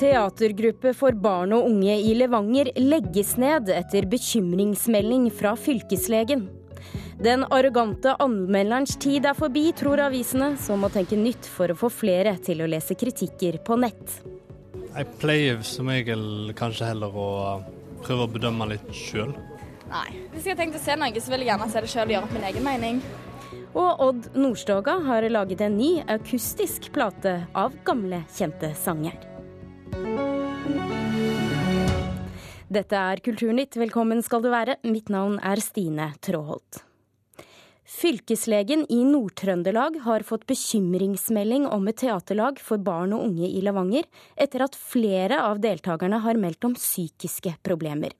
Teatergruppe for barn og unge i Levanger legges ned etter bekymringsmelding fra fylkeslegen. Den arrogante anmelderens tid er forbi, tror avisene, som må tenke nytt for å få flere til å lese kritikker på nett. Jeg pleier som regel kanskje heller å prøve å bedømme litt sjøl. Nei. Hvis jeg har tenkt å se noe, så vil jeg gjerne se det sjøl og gjøre opp min egen mening. Og Odd Nordstoga har laget en ny akustisk plate av gamle, kjente sanger. Dette er Kulturnytt, velkommen skal du være. Mitt navn er Stine Tråholt. Fylkeslegen i Nord-Trøndelag har fått bekymringsmelding om et teaterlag for barn og unge i Levanger, etter at flere av deltakerne har meldt om psykiske problemer.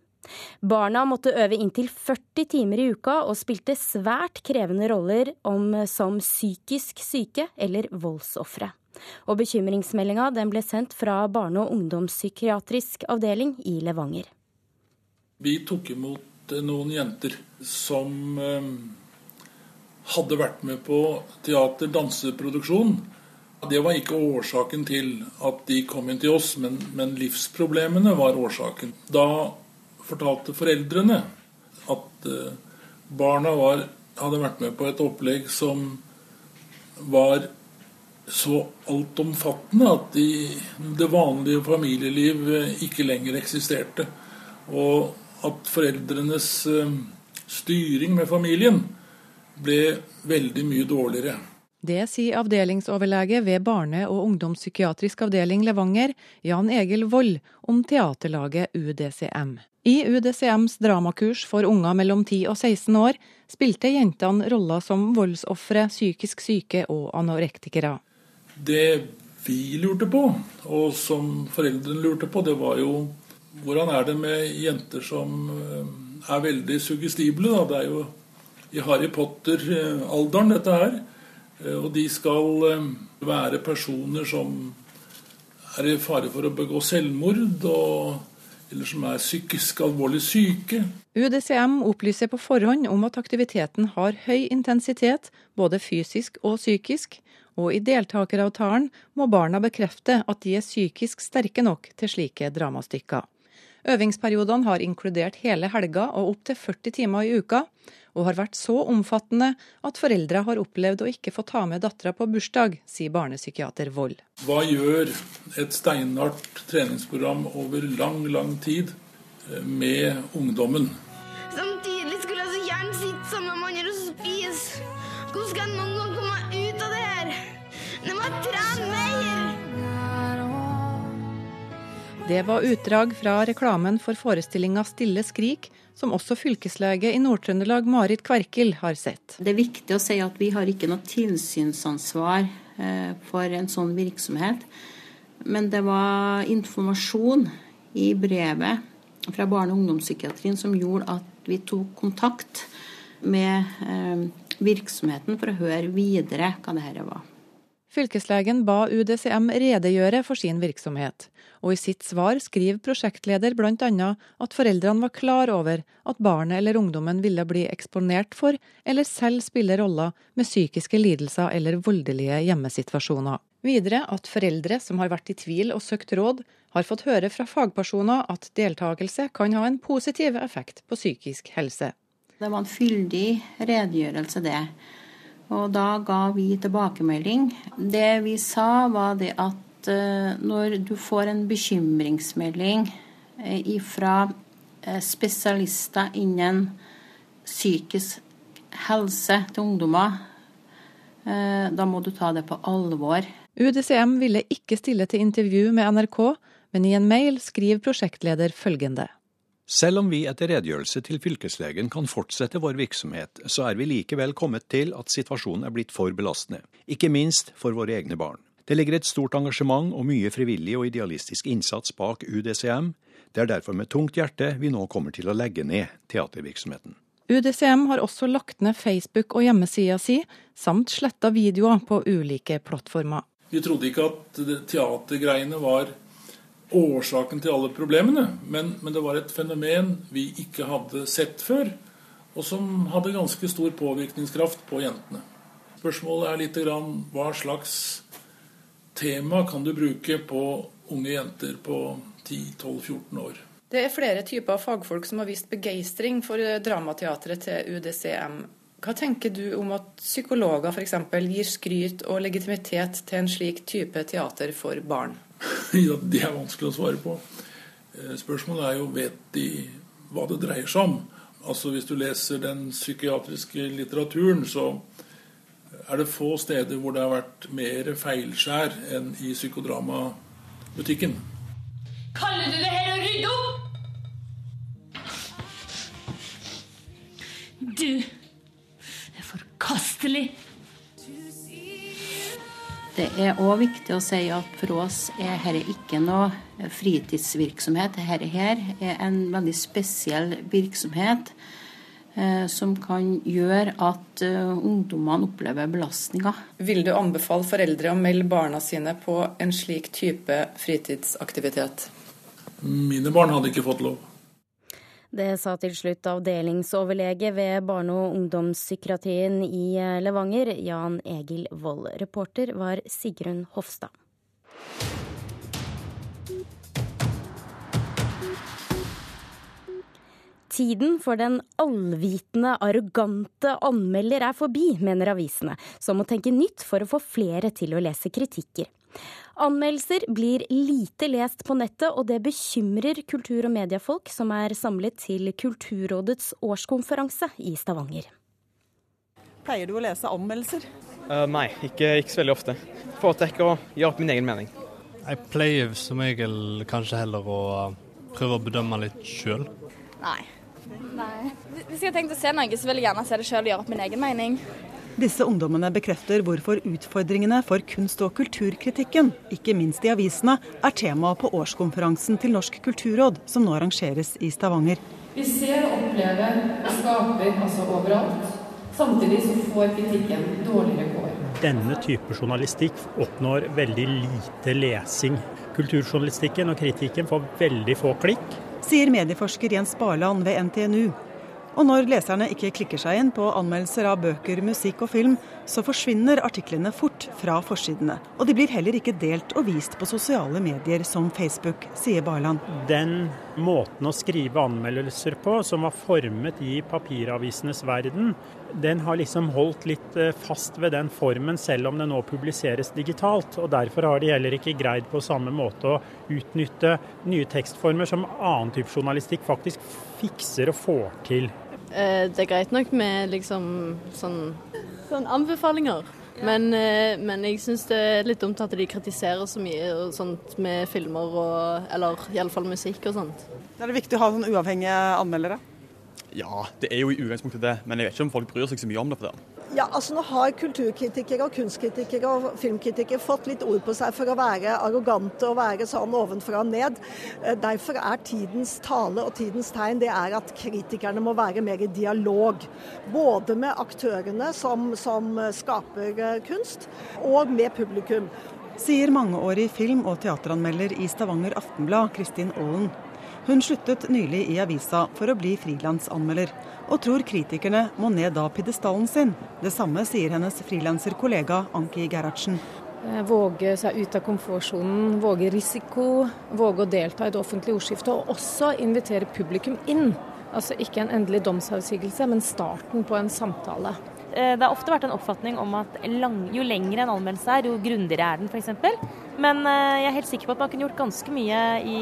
Barna måtte øve inntil 40 timer i uka og spilte svært krevende roller om, som psykisk syke eller voldsofre. Og bekymringsmeldinga ble sendt fra barne- og ungdomspsykiatrisk avdeling i Levanger. Vi tok imot noen jenter som eh, hadde vært med på teater-danseproduksjon. Det var ikke årsaken til at de kom inn til oss, men, men livsproblemene var årsaken. Da fortalte foreldrene at eh, barna var, hadde vært med på et opplegg som var så altomfattende at de, det vanlige familieliv eh, ikke lenger eksisterte. Og at foreldrenes eh, styring med familien ble veldig mye dårligere. Det sier avdelingsoverlege ved barne- og ungdomspsykiatrisk avdeling Levanger, Jan Egil Vold, om teaterlaget UDCM. I UDCMs dramakurs for unger mellom 10 og 16 år spilte jentene roller som voldsofre, psykisk syke og anorektikere. Det vi lurte på, og som foreldrene lurte på, det var jo hvordan er det med jenter som eh, er veldig suggestible. Da? Det er jo i Harry Potter-alderen, dette her. Eh, og de skal eh, være personer som er i fare for å begå selvmord, og, eller som er psykisk alvorlig syke. UDCM opplyser på forhånd om at aktiviteten har høy intensitet, både fysisk og psykisk, og i deltakeravtalen må barna bekrefte at de er psykisk sterke nok til slike dramastykker. Øvingsperiodene har inkludert hele helga og opptil 40 timer i uka, og har vært så omfattende at foreldre har opplevd å ikke få ta med dattera på bursdag, sier barnepsykiater Vold. Hva gjør et steinhardt treningsprogram over lang, lang tid eh, med ungdommen? Samtidig skulle jeg så gjerne sitte sammen med andre og spise. Hvordan skal noen Det var utdrag fra reklamen for forestillinga Stille skrik, som også fylkeslege i Nord-Trøndelag Marit Kverkel har sett. Det er viktig å si at vi har ikke noe tilsynsansvar eh, for en sånn virksomhet. Men det var informasjon i brevet fra barne- og ungdomspsykiatrien som gjorde at vi tok kontakt med eh, virksomheten for å høre videre hva det her var. Fylkeslegen ba UDCM redegjøre for sin virksomhet, og i sitt svar skriver prosjektleder bl.a. at foreldrene var klar over at barnet eller ungdommen ville bli eksponert for eller selv spille roller med psykiske lidelser eller voldelige hjemmesituasjoner. Videre at foreldre som har vært i tvil og søkt råd, har fått høre fra fagpersoner at deltakelse kan ha en positiv effekt på psykisk helse. Det var en fyldig redegjørelse, det. Og da ga vi tilbakemelding. Det vi sa, var det at uh, når du får en bekymringsmelding uh, fra uh, spesialister innen psykisk helse til ungdommer, da må du ta det på alvor. UDCM ville ikke stille til intervju med NRK, men i en mail skriver prosjektleder følgende. Selv om vi etter redegjørelse til fylkeslegen kan fortsette vår virksomhet, så er vi likevel kommet til at situasjonen er blitt for belastende. Ikke minst for våre egne barn. Det ligger et stort engasjement og mye frivillig og idealistisk innsats bak UDCM. Det er derfor med tungt hjerte vi nå kommer til å legge ned teatervirksomheten. UDCM har også lagt ned Facebook og hjemmesida si, samt sletta videoer på ulike plattformer. Vi trodde ikke at teatergreiene var årsaken til alle problemene, men, men, det var et fenomen vi ikke hadde sett før, og som hadde ganske stor påvirkningskraft på jentene. Spørsmålet er litt grann, hva slags tema kan du bruke på unge jenter på 10-12-14 år. Det er flere typer fagfolk som har vist begeistring for dramateatret til UDCM. Hva tenker du om at psykologer f.eks. gir skryt og legitimitet til en slik type teater for barn? Ja, Det er vanskelig å svare på. Eh, spørsmålet er jo vet de hva det dreier seg om. Altså Hvis du leser den psykiatriske litteraturen, så er det få steder hvor det har vært mer feilskjær enn i psykodramabutikken. Kaller du det her å rydde opp? Du er forkastelig. Det er òg viktig å si at for oss er dette ikke noe fritidsvirksomhet. Dette her er en veldig spesiell virksomhet eh, som kan gjøre at eh, ungdommene opplever belastninger. Vil du anbefale foreldre å melde barna sine på en slik type fritidsaktivitet? Mine barn hadde ikke fått lov. Det sa til slutt avdelingsoverlege ved barne- og ungdomspsykiatrien i Levanger, Jan Egil Vold. Reporter var Sigrun Hofstad. Tiden for den allvitende, arrogante anmelder er forbi, mener avisene, som må tenke nytt for å få flere til å lese kritikker. Anmeldelser blir lite lest på nettet, og det bekymrer kultur- og mediefolk som er samlet til Kulturrådets årskonferanse i Stavanger. Pleier du å lese anmeldelser? Uh, nei, ikke, ikke, så veldig ofte. Foretrekker å gjøre opp min egen mening. Jeg pleier som regel kanskje heller å prøve å bedømme litt sjøl. Nei. Nei. Hvis jeg har tenkt å se noe, så vil jeg gjerne se det sjøl og gjøre opp min egen mening. Disse ungdommene bekrefter hvorfor utfordringene for kunst- og kulturkritikken, ikke minst i avisene, er tema på årskonferansen til Norsk kulturråd, som nå arrangeres i Stavanger. Vi ser og opplever og skaper altså overalt. Samtidig så får kritikken dårligere kår. Denne type journalistikk oppnår veldig lite lesing. Kulturjournalistikken og kritikken får veldig få klikk. Sier medieforsker Jens Barland ved NTNU. Og når leserne ikke klikker seg inn på anmeldelser av bøker, musikk og film, så forsvinner artiklene fort fra forsidene. Og de blir heller ikke delt og vist på sosiale medier som Facebook, sier Barland. Den måten å skrive anmeldelser på, som var formet i papiravisenes verden, den har liksom holdt litt fast ved den formen, selv om det nå publiseres digitalt. Og derfor har de heller ikke greid på samme måte å utnytte nye tekstformer som annen type journalistikk faktisk fikser og får til. Det er greit nok med liksom sånn, sånn anbefalinger. Men, men jeg syns det er litt dumt at de kritiserer så mye og sånt med filmer og Eller iallfall musikk og sånt. Er det viktig å ha sånn uavhengige anmeldere? Ja, det er jo i utgangspunktet det, men jeg vet ikke om folk bryr seg så mye om det. for det. Ja, altså Nå har kulturkritikere og kunstkritikere og filmkritikere fått litt ord på seg for å være arrogante og være sånn ovenfra og ned. Derfor er tidens tale og tidens tegn det er at kritikerne må være mer i dialog. Både med aktørene som, som skaper kunst, og med publikum. Sier mangeårig film- og teateranmelder i Stavanger Aftenblad, Kristin Aalen. Hun sluttet nylig i avisa for å bli frilansanmelder, og tror kritikerne må ned av pidestallen sin. Det samme sier hennes frilanserkollega Anki Gerhardsen. Våge seg ut av komfortsonen, våge risiko, våge å delta i det offentlige ordskiftet, og også invitere publikum inn. Altså ikke en endelig domsavsigelse, men starten på en samtale. Det har ofte vært en oppfatning om at lang, jo lengre en anmeldelse er, jo grundigere er den f.eks. Men jeg er helt sikker på at man kunne gjort ganske mye i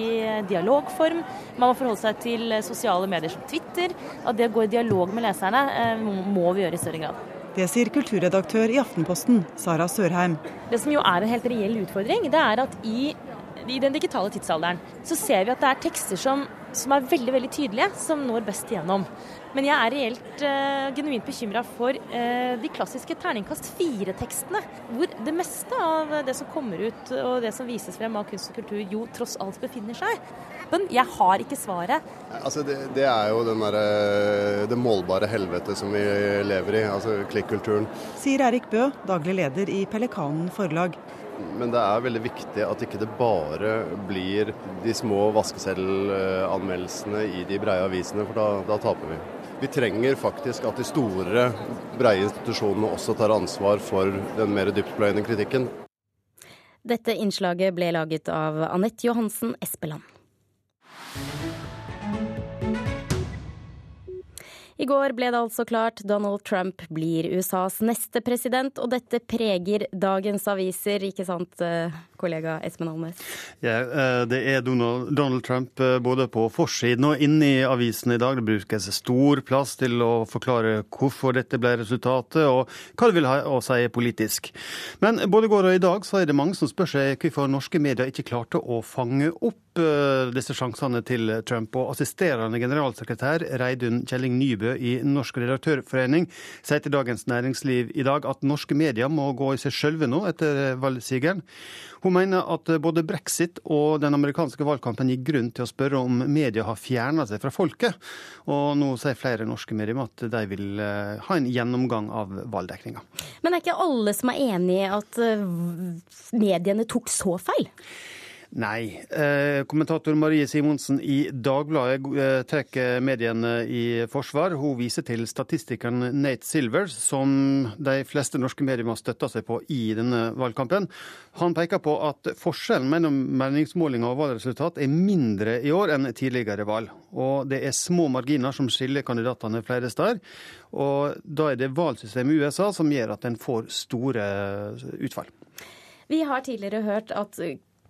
dialogform. Man må forholde seg til sosiale medier som Twitter. Og det å gå i dialog med leserne må vi gjøre i større grad. Det sier kulturredaktør i Aftenposten, Sara Sørheim. Det som jo er en helt reell utfordring, det er at i, i den digitale tidsalderen så ser vi at det er tekster som, som er veldig veldig tydelige, som når best igjennom. Men jeg er reelt uh, genuint bekymra for uh, de klassiske terningkast fire-tekstene. Hvor det meste av det som kommer ut og det som vises frem av kunst og kultur, jo tross alt befinner seg. Men jeg har ikke svaret. Altså det, det er jo den der, det målbare helvetet som vi lever i, altså klikkulturen. Sier Erik Bø, daglig leder i Pelikanen forlag. Men det er veldig viktig at ikke det bare blir de små vaskeselvanmeldelsene i de breie avisene, for da, da taper vi. Vi trenger faktisk at de store, breie institusjonene også tar ansvar for den mer dyptpløyende kritikken. Dette innslaget ble laget av Anette Johansen Espeland. I går ble det altså klart Donald Trump blir USAs neste president, og dette preger dagens aviser, ikke sant eh, kollega Espen Alnes? Ja, eh, det er Donald Trump eh, både på forsiden og inne i avisen i dag. Det brukes stor plass til å forklare hvorfor dette ble resultatet, og hva det vil ha å si politisk. Men både i går og i dag så er det mange som spør seg hvorfor norske medier ikke klarte å fange opp disse sjansene til Trump. Og assisterende generalsekretær Reidun Kjelling Nybø i Norsk redaktørforening sier til Dagens Næringsliv i dag at norske medier må gå i seg sjølve nå etter valgsigeren. Hun mener at både brexit og den amerikanske valgkampen gir grunn til å spørre om media har fjerna seg fra folket. Og nå sier flere norske medier at de vil eh, ha en gjennomgang av valgdekninga. Men er ikke alle som er enig i at eh, mediene tok så feil? Nei. Eh, kommentator Marie Simonsen i Dagbladet eh, trekker mediene i forsvar. Hun viser til statistikeren Nate Silver, som de fleste norske medier har støtta seg på i denne valgkampen. Han peker på at forskjellen mellom meningsmålinger og valgresultat er mindre i år enn tidligere valg. Og det er små marginer som skiller kandidatene flere steder. Og da er det valgsystemet i USA som gjør at en får store utfall. Vi har tidligere hørt at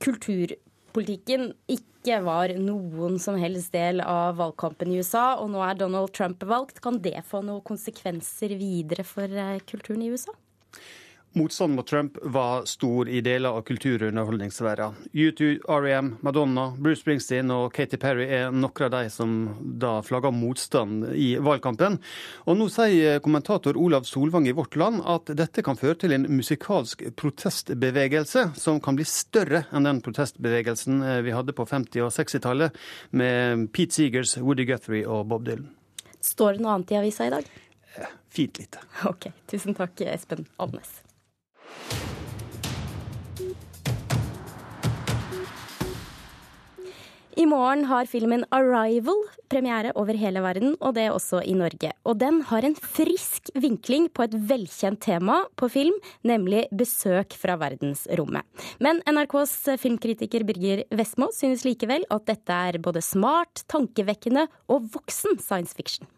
kulturpolitikken ikke var noen som helst del av valgkampen i USA, og nå er Donald Trump valgt. Kan det få noen konsekvenser videre for eh, kulturen i USA? Motstanden mot Trump var stor i deler av kultur- og underholdningsverdenen. U2, R.E.M., Madonna, Bruce Springsteen og Katy Perry er noen av de som da flagga motstand i valgkampen. Og nå sier kommentator Olav Solvang i Vårt Land at dette kan føre til en musikalsk protestbevegelse som kan bli større enn den protestbevegelsen eh, vi hadde på 50- og 60-tallet med Pete Seegers, Woody Guthrie og Bob Dylan. Står det noe annet i avisa i dag? Eh, fint lite. Ok, tusen takk, Espen Alnes. I morgen har filmen 'Arrival' premiere over hele verden, og det også i Norge. Og den har en frisk vinkling på et velkjent tema på film, nemlig besøk fra verdensrommet. Men NRKs filmkritiker Birger Vestmo synes likevel at dette er både smart, tankevekkende og voksen science fiction.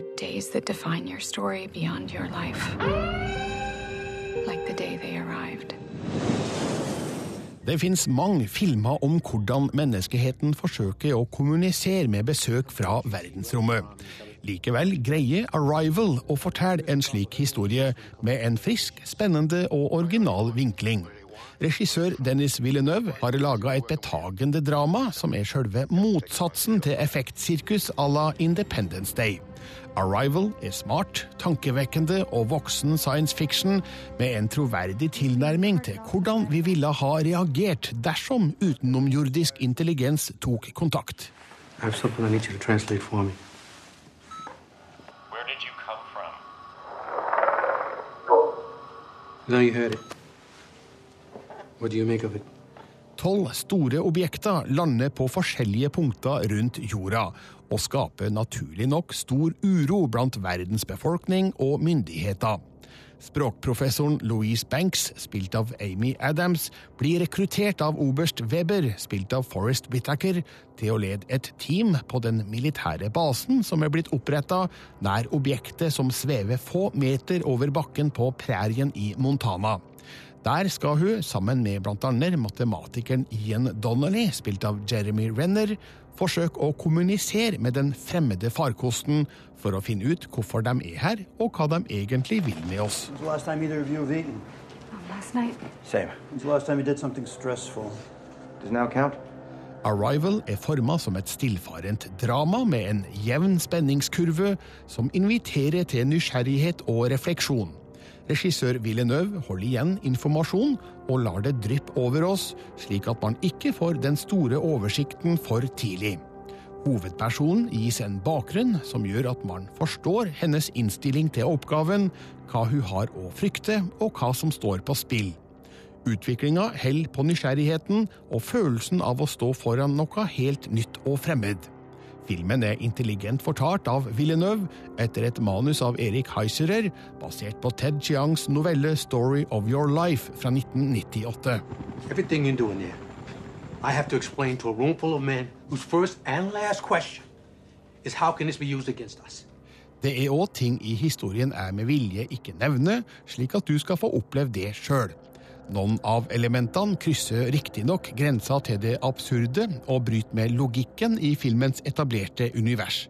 Are days that define your story beyond your life. Like the day they arrived. Det fins mange filmer om hvordan menneskeheten forsøker å kommunisere med besøk fra verdensrommet. Likevel greier Arrival å fortelle en slik historie med en frisk, spennende og original vinkling. Regissør Dennis Villeneuve har laga et betagende drama som er sjølve motsatsen til effektsirkus à la Independence Day. Arrival er smart, tankevekkende og voksen science fiction med en troverdig tilnærming til hvordan vi ville ha reagert dersom utenomjordisk intelligens tok kontakt. Tolv store objekter lander på forskjellige punkter rundt jorda, og skaper naturlig nok stor uro blant verdens befolkning og myndigheter. Språkprofessoren Louise Banks, spilt av Amy Adams, blir rekruttert av oberst Weber, spilt av Forrest Whittaker, til å lede et team på den militære basen som er blitt oppretta nær objektet som svever få meter over bakken på prærien i Montana. Der skal hun, sammen med bl.a. matematikeren Ian Donnelly, spilt av Jeremy Renner, forsøke å kommunisere med den fremmede farkosten for å finne ut hvorfor de er her, og hva de egentlig vil med oss. Arrival er forma som et stillfarent drama med en jevn spenningskurve som inviterer til nysgjerrighet og refleksjon. Regissør Villeneuve holder igjen informasjon og lar det dryppe over oss, slik at man ikke får den store oversikten for tidlig. Hovedpersonen gis en bakgrunn som gjør at man forstår hennes innstilling til oppgaven, hva hun har å frykte, og hva som står på spill. Utviklinga holder på nysgjerrigheten og følelsen av å stå foran noe helt nytt og fremmed. Filmen er intelligent fortalt av Villeneuve etter et manus av Erik Heiserer, basert på Ted Chiangs novelle 'Story of Your Life' fra 1998. Everything you're doing there, I have to explain to a room full of men whose first and last question is how can this be used against us? Det er òg ting i historien jeg med vilje ikke nevner, slik at du skal få oppleve det sjøl. Noen av elementene krysser riktignok grensa til det absurde og bryter med logikken i filmens etablerte univers.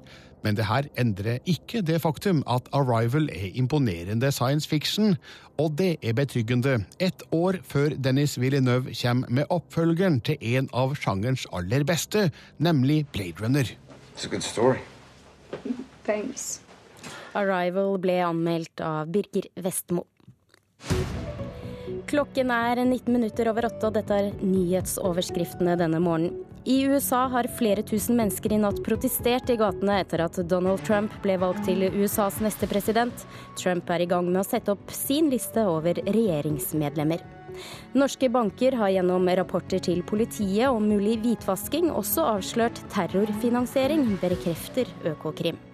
Men det her endrer ikke det faktum at Arrival er imponerende science fiction, og det er betryggende ett år før Dennis Villeneuve kommer med oppfølgeren til en av sjangerens aller beste, nemlig Blade Runner. It's a good story. Thanks. Arrival ble anmeldt av Birger Vestmo. Klokken er 19 minutter over åtte, og dette er nyhetsoverskriftene denne morgenen. I USA har flere tusen mennesker i natt protestert i gatene etter at Donald Trump ble valgt til USAs neste president. Trump er i gang med å sette opp sin liste over regjeringsmedlemmer. Norske banker har gjennom rapporter til politiet om mulig hvitvasking også avslørt terrorfinansiering, bekrefter Økokrim.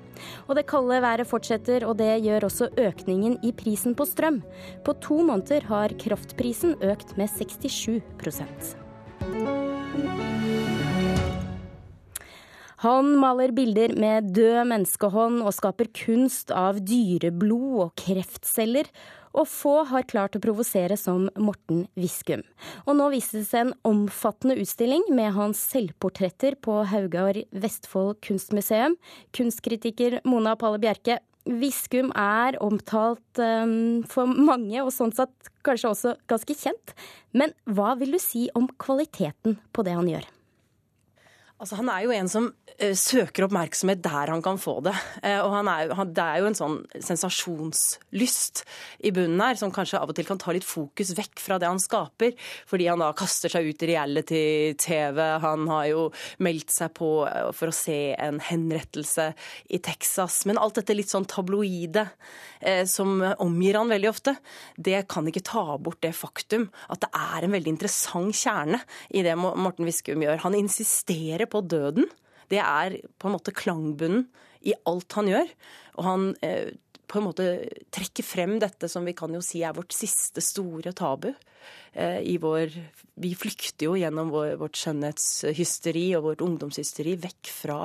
Og det kalde været fortsetter, og det gjør også økningen i prisen på strøm. På to måneder har kraftprisen økt med 67% Han maler bilder med død menneskehånd og skaper kunst av dyreblod og kreftceller. Og få har klart å provosere som Morten Viskum. Og nå vises en omfattende utstilling med hans selvportretter på Haugar Vestfold kunstmuseum. Kunstkritiker Mona Palle Bjerke, Viskum er omtalt um, for mange, og sånn sett kanskje også ganske kjent. Men hva vil du si om kvaliteten på det han gjør? Altså, han er jo en som uh, søker oppmerksomhet der han kan få det. Uh, og han er, han, det er jo en sånn sensasjonslyst i bunnen her, som kanskje av og til kan ta litt fokus vekk fra det han skaper. Fordi han da kaster seg ut i reality-TV. Han har jo meldt seg på uh, for å se en henrettelse i Texas. Men alt dette litt sånn tabloide som omgir han veldig ofte, det kan ikke ta bort det faktum at det er en veldig interessant kjerne i det Morten Viskum gjør. Han insisterer på døden. Det er på en måte klangbunnen i alt han gjør. Og han eh, på en måte trekker frem dette som vi kan jo si er vårt siste store tabu. Eh, vår, vi flykter jo gjennom vår, vårt skjønnhetshysteri og vårt ungdomshysteri vekk fra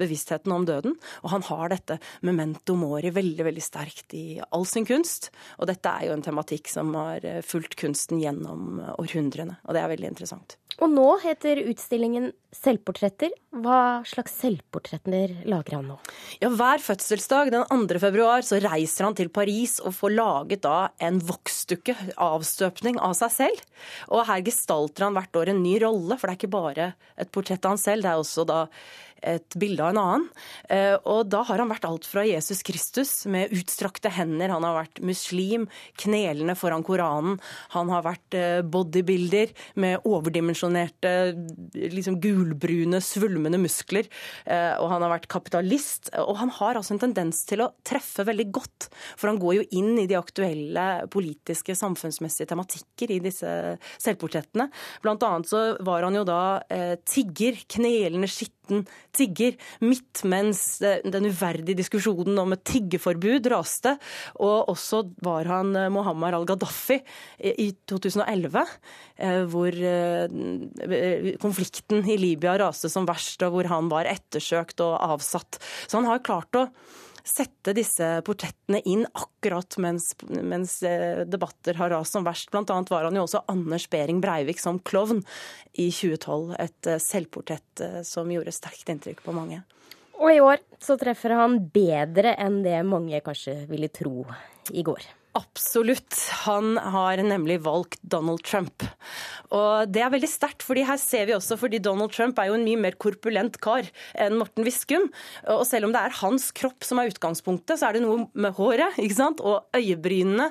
bevisstheten om døden. Og han har dette memento mori veldig veldig sterkt i all sin kunst. Og dette er jo en tematikk som har eh, fulgt kunsten gjennom århundrene. Og det er veldig interessant. Og nå heter utstillingen Selvportretter. Hva slags selvportretter lager han nå? Ja, Hver fødselsdag den 2. februar så reiser han til Paris og får laget da en voksdukke, avstøpning av seg selv. Og her gestalter han hvert år en ny rolle, for det er ikke bare et portrett av han selv, det er også da et bilde av en annen. Eh, og da har han vært alt fra Jesus Kristus med utstrakte hender, han har vært muslim, knelende foran Koranen, han har vært eh, bodybuilder med overdimensjonerte, liksom gulbrune, svulmende muskler, eh, og han har vært kapitalist. Og han har altså en tendens til å treffe veldig godt, for han går jo inn i de aktuelle politiske, samfunnsmessige tematikker i disse selvportrettene. Blant annet så var han jo da tigger, knelende skitt liten tigger midt mens den uverdige diskusjonen om et tiggeforbud raste. Og også var han eh, Mohammed al-Gaddafi i 2011, eh, hvor eh, konflikten i Libya raste som verst, og hvor han var ettersøkt og avsatt. Så han har klart å sette disse portrettene inn akkurat mens, mens eh, debatter har rast som verst. Blant annet var han jo også Anders Behring Breivik som klovn i 2012. Et eh, selvportrett eh, som gjorde sterkt inntrykk på mange. Og i år så treffer han bedre enn det mange kanskje ville tro i går. Absolutt. Han har nemlig valgt Donald Trump. Og det er veldig sterkt, fordi her ser vi også fordi Donald Trump er jo en mye mer korpulent kar enn Morten Viskum. Og selv om det er hans kropp som er utgangspunktet, så er det noe med håret ikke sant? og øyebrynene,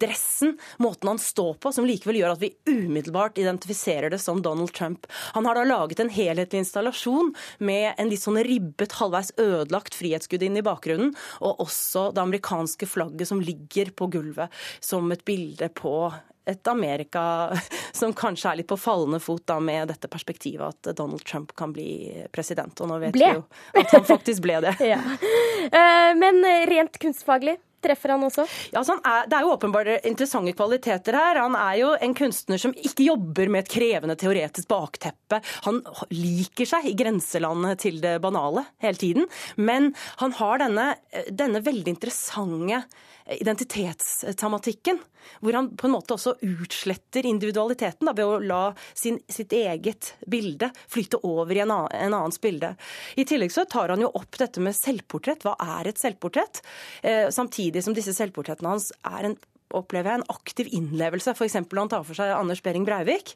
dressen, måten han står på, som likevel gjør at vi umiddelbart identifiserer det som Donald Trump. Han har da laget en helhetlig installasjon med en litt sånn ribbet, halvveis ødelagt frihetsgudinne i bakgrunnen, og også det amerikanske flagget som ligger på gulvet som et bilde på et Amerika som kanskje er litt på fallende fot da med dette perspektivet at Donald Trump kan bli president. Og nå vet Ble. vi jo at han faktisk ble det. ja. Eh, Men rent kunstfaglig, treffer han også? Ja, altså han er, det er jo åpenbart interessante kvaliteter her. Han er jo en kunstner som ikke jobber med et krevende teoretisk bakteppe. Han liker seg i grenselandet til det banale hele tiden. Men han har denne, denne veldig interessante identitetstematikken, hvor han på en måte også utsletter individualiteten da, ved å la sin, sitt eget bilde flyte over i en, annen, en annens bilde. I tillegg så tar han jo opp dette med selvportrett. Hva er et selvportrett? Eh, samtidig som disse selvportrettene hans er en opplever jeg en aktiv innlevelse. F.eks. når han tar for seg Anders Behring Breivik,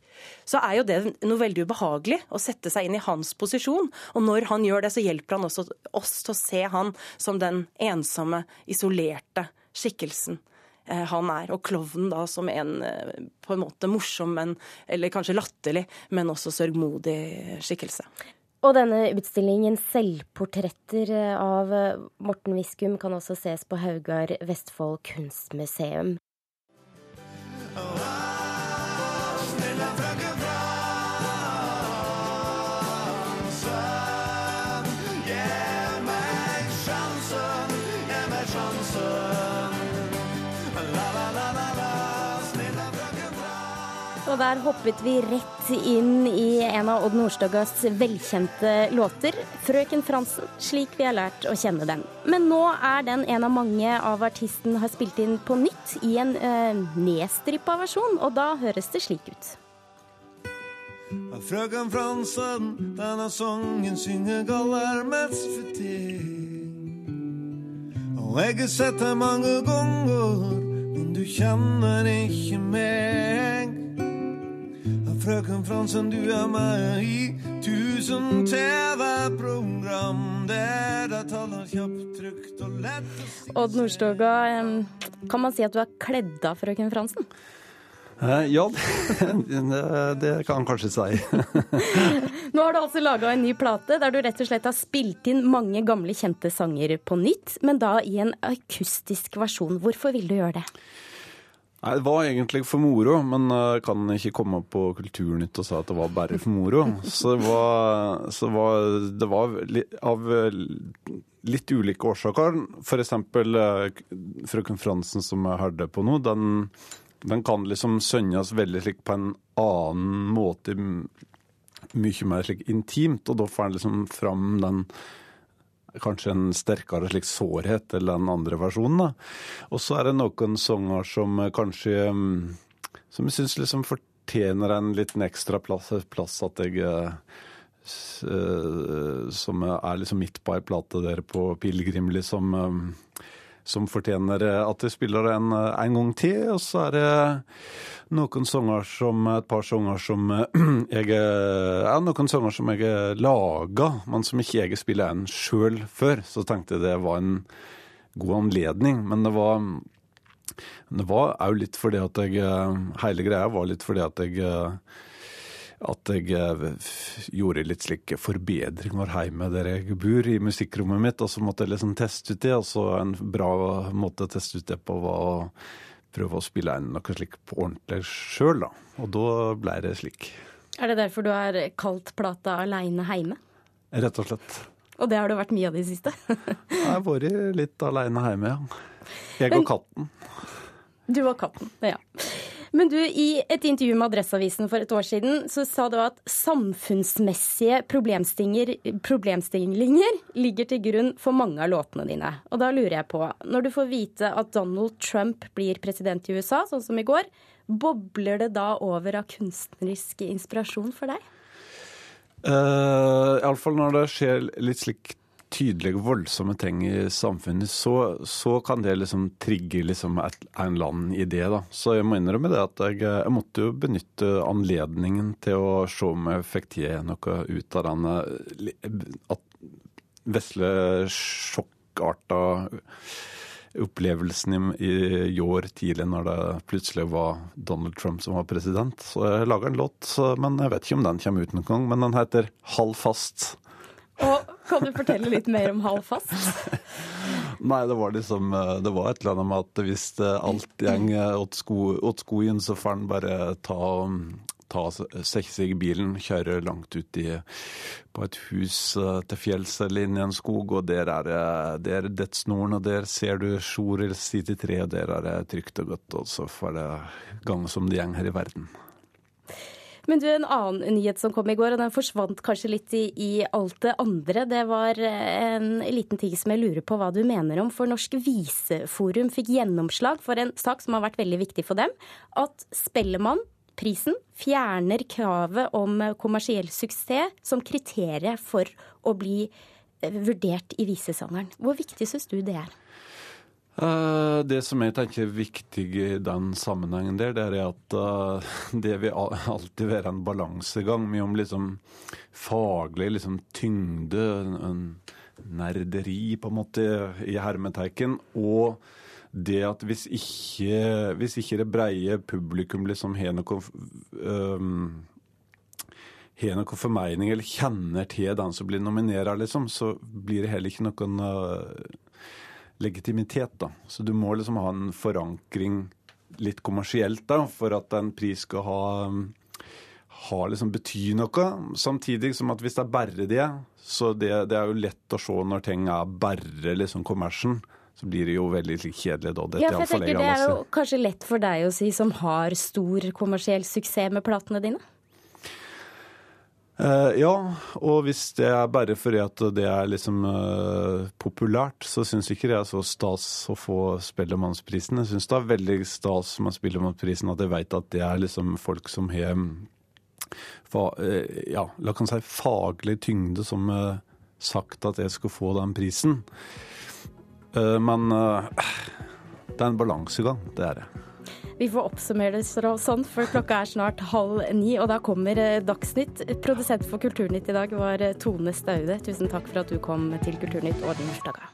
så er jo det noe veldig ubehagelig å sette seg inn i hans posisjon. Og når han gjør det, så hjelper han også oss til å se han som den ensomme, isolerte skikkelsen eh, han er. Og klovnen da som en eh, på en måte morsom, men, eller kanskje latterlig, men også sørgmodig skikkelse. Og denne utstillingen 'Selvportretter' av Morten Viskum kan også ses på Haugar Vestfold kunstmuseum. Og der hoppet vi rett inn i en av Odd Nordstogas velkjente låter, 'Frøken Fransen', slik vi har lært å kjenne den. Men nå er den en av mange av artisten har spilt inn på nytt, i en øh, nedstrippa versjon, og da høres det slik ut. Frøken Fransen, denne sangen synger galler mest for ting. Og jeg har sett deg mange ganger, men du kjenner ikke meg. Frøken Fransen, du er med i tusen TV-program der de taler kjapt, trygt og lett å si Odd Nordstoga, kan man si at du er kledd av frøken Fransen? Eh, ja, det, det kan han kanskje si. Nå har du altså laga en ny plate der du rett og slett har spilt inn mange gamle, kjente sanger på nytt, men da i en akustisk versjon. Hvorfor vil du gjøre det? Nei, Det var egentlig for moro, men jeg kan ikke komme på Kulturnytt og si at det var bare for moro. Så det var, så var, det var av litt ulike årsaker. Eksempel eh, Frøken Fransen som jeg hørte på nå, den, den kan liksom sønnes veldig slik på en annen måte. Mye mer slik intimt, og da får en liksom fram den kanskje en sterkere slik sårhet eller den andre versjonen. Og så er det noen sanger som eh, kanskje mm, Som jeg syns liksom fortjener en liten ekstra plass, plass at jeg eh, eh, Som er liksom midt på ei plate der på Pilegrimli som eh, som fortjener eh, at de spiller en, eh, en gang til. Og så er det noen sanger som, et par sanger som eh, jeg Ja, noen sanger som jeg laga, men som ikke jeg spiller en sjøl før. Så tenkte jeg det var en god anledning. Men det var det var òg litt fordi at jeg Hele greia var litt fordi at jeg at jeg eh, gjorde litt slik forbedringer hjemme der jeg bor, i musikkrommet mitt. Og så måtte jeg liksom teste ut det. Og så en bra måte å teste ut det på var å prøve å spille inn noe slik på ordentlig sjøl, da. Og da ble det slik. Er det derfor du har kalt plata 'Aleine heime'? Rett og slett. Og det har du vært mye av de siste? Jeg har vært litt aleine hjemme, ja. Jeg og katten. Du og katten, ja. Men du, i et intervju med Adresseavisen for et år siden, så sa du at samfunnsmessige problemstillinger, ligger til grunn for mange av låtene dine. Og da lurer jeg på, når du får vite at Donald Trump blir president i USA, sånn som i går, bobler det da over av kunstnerisk inspirasjon for deg? Uh, Iallfall når det skjer litt slik tydelige, voldsomme ting i samfunnet, så, så kan det liksom trigge liksom et, en eller annen idé. da. Så jeg må innrømme det at jeg, jeg måtte jo benytte anledningen til å se om jeg fikk til noe ut av li- at vesle sjokkarta opplevelsen i, i år tidlig når det plutselig var Donald Trump som var president. Så jeg lager en låt, men jeg vet ikke om den kommer ut noen gang. Men den heter Halv fast. Og kan du fortelle litt mer om Halv fast? Nei, det var liksom eh, Det var et eller annet med at hvis alt gjeng åt, sko, åt skogen, så får en bare ta, ta seg i bilen, kjøre langt ut i, på et hus til fjells eller inn i en skog, og der er det er dødsnoren, og der ser du sjor eller side tre, og der er det trygt og godt, og så får det gang som det gjeng her i verden. Men du, En annen nyhet som kom i går, og den forsvant kanskje litt i, i, alt det andre. Det var en liten ting som jeg lurer på hva du mener om. For Norsk Viseforum fikk gjennomslag for en sak som har vært veldig viktig for dem. At Spellemann, prisen, fjerner kravet om kommersiell suksess som kriterium for å bli vurdert i visesangeren. Hvor viktig syns du det er? Eh, det som jeg tenker er viktig i den sammenhengen der, det er at uh, det vil alltid være en balansegang mellom liksom faglig liksom tyngde, en nerderi på en måte i hermeteiken, og det at hvis ikke, hvis ikke det breie publikum liksom har noe um, har noen formening eller kjenner til den som blir nominert, liksom, så blir det heller ikke noen uh, legitimitet. da. Så du må liksom ha en forankring litt kommersielt da, for at en pris skal ha, ha liksom bety noe. Samtidig som at hvis det er bare det, så det, det er jo lett å se når ting er bare liksom kommersen. Så blir det jo veldig kjedelig da. ja, for jeg tenker Det er jo kanskje lett for deg å si, som har stor kommersiell suksess med platene dine? Uh, ja, og hvis det er bare fordi at det er liksom uh, populært, så syns ikke det er så stas å få Spellemannsprisen. Jeg syns det er veldig stas med Spellemannsprisen at jeg vet at det er liksom folk som har uh, ja, la kan si faglig tyngde som har sagt at jeg skal få den prisen. men det er en balansegang, det er det. Vi får oppsummere det sånn, for klokka er snart halv ni, og da kommer eh, Dagsnytt. Produsent for Kulturnytt i dag var eh, Tone Staude. Tusen takk for at du kom til Kulturnytt og bursdag.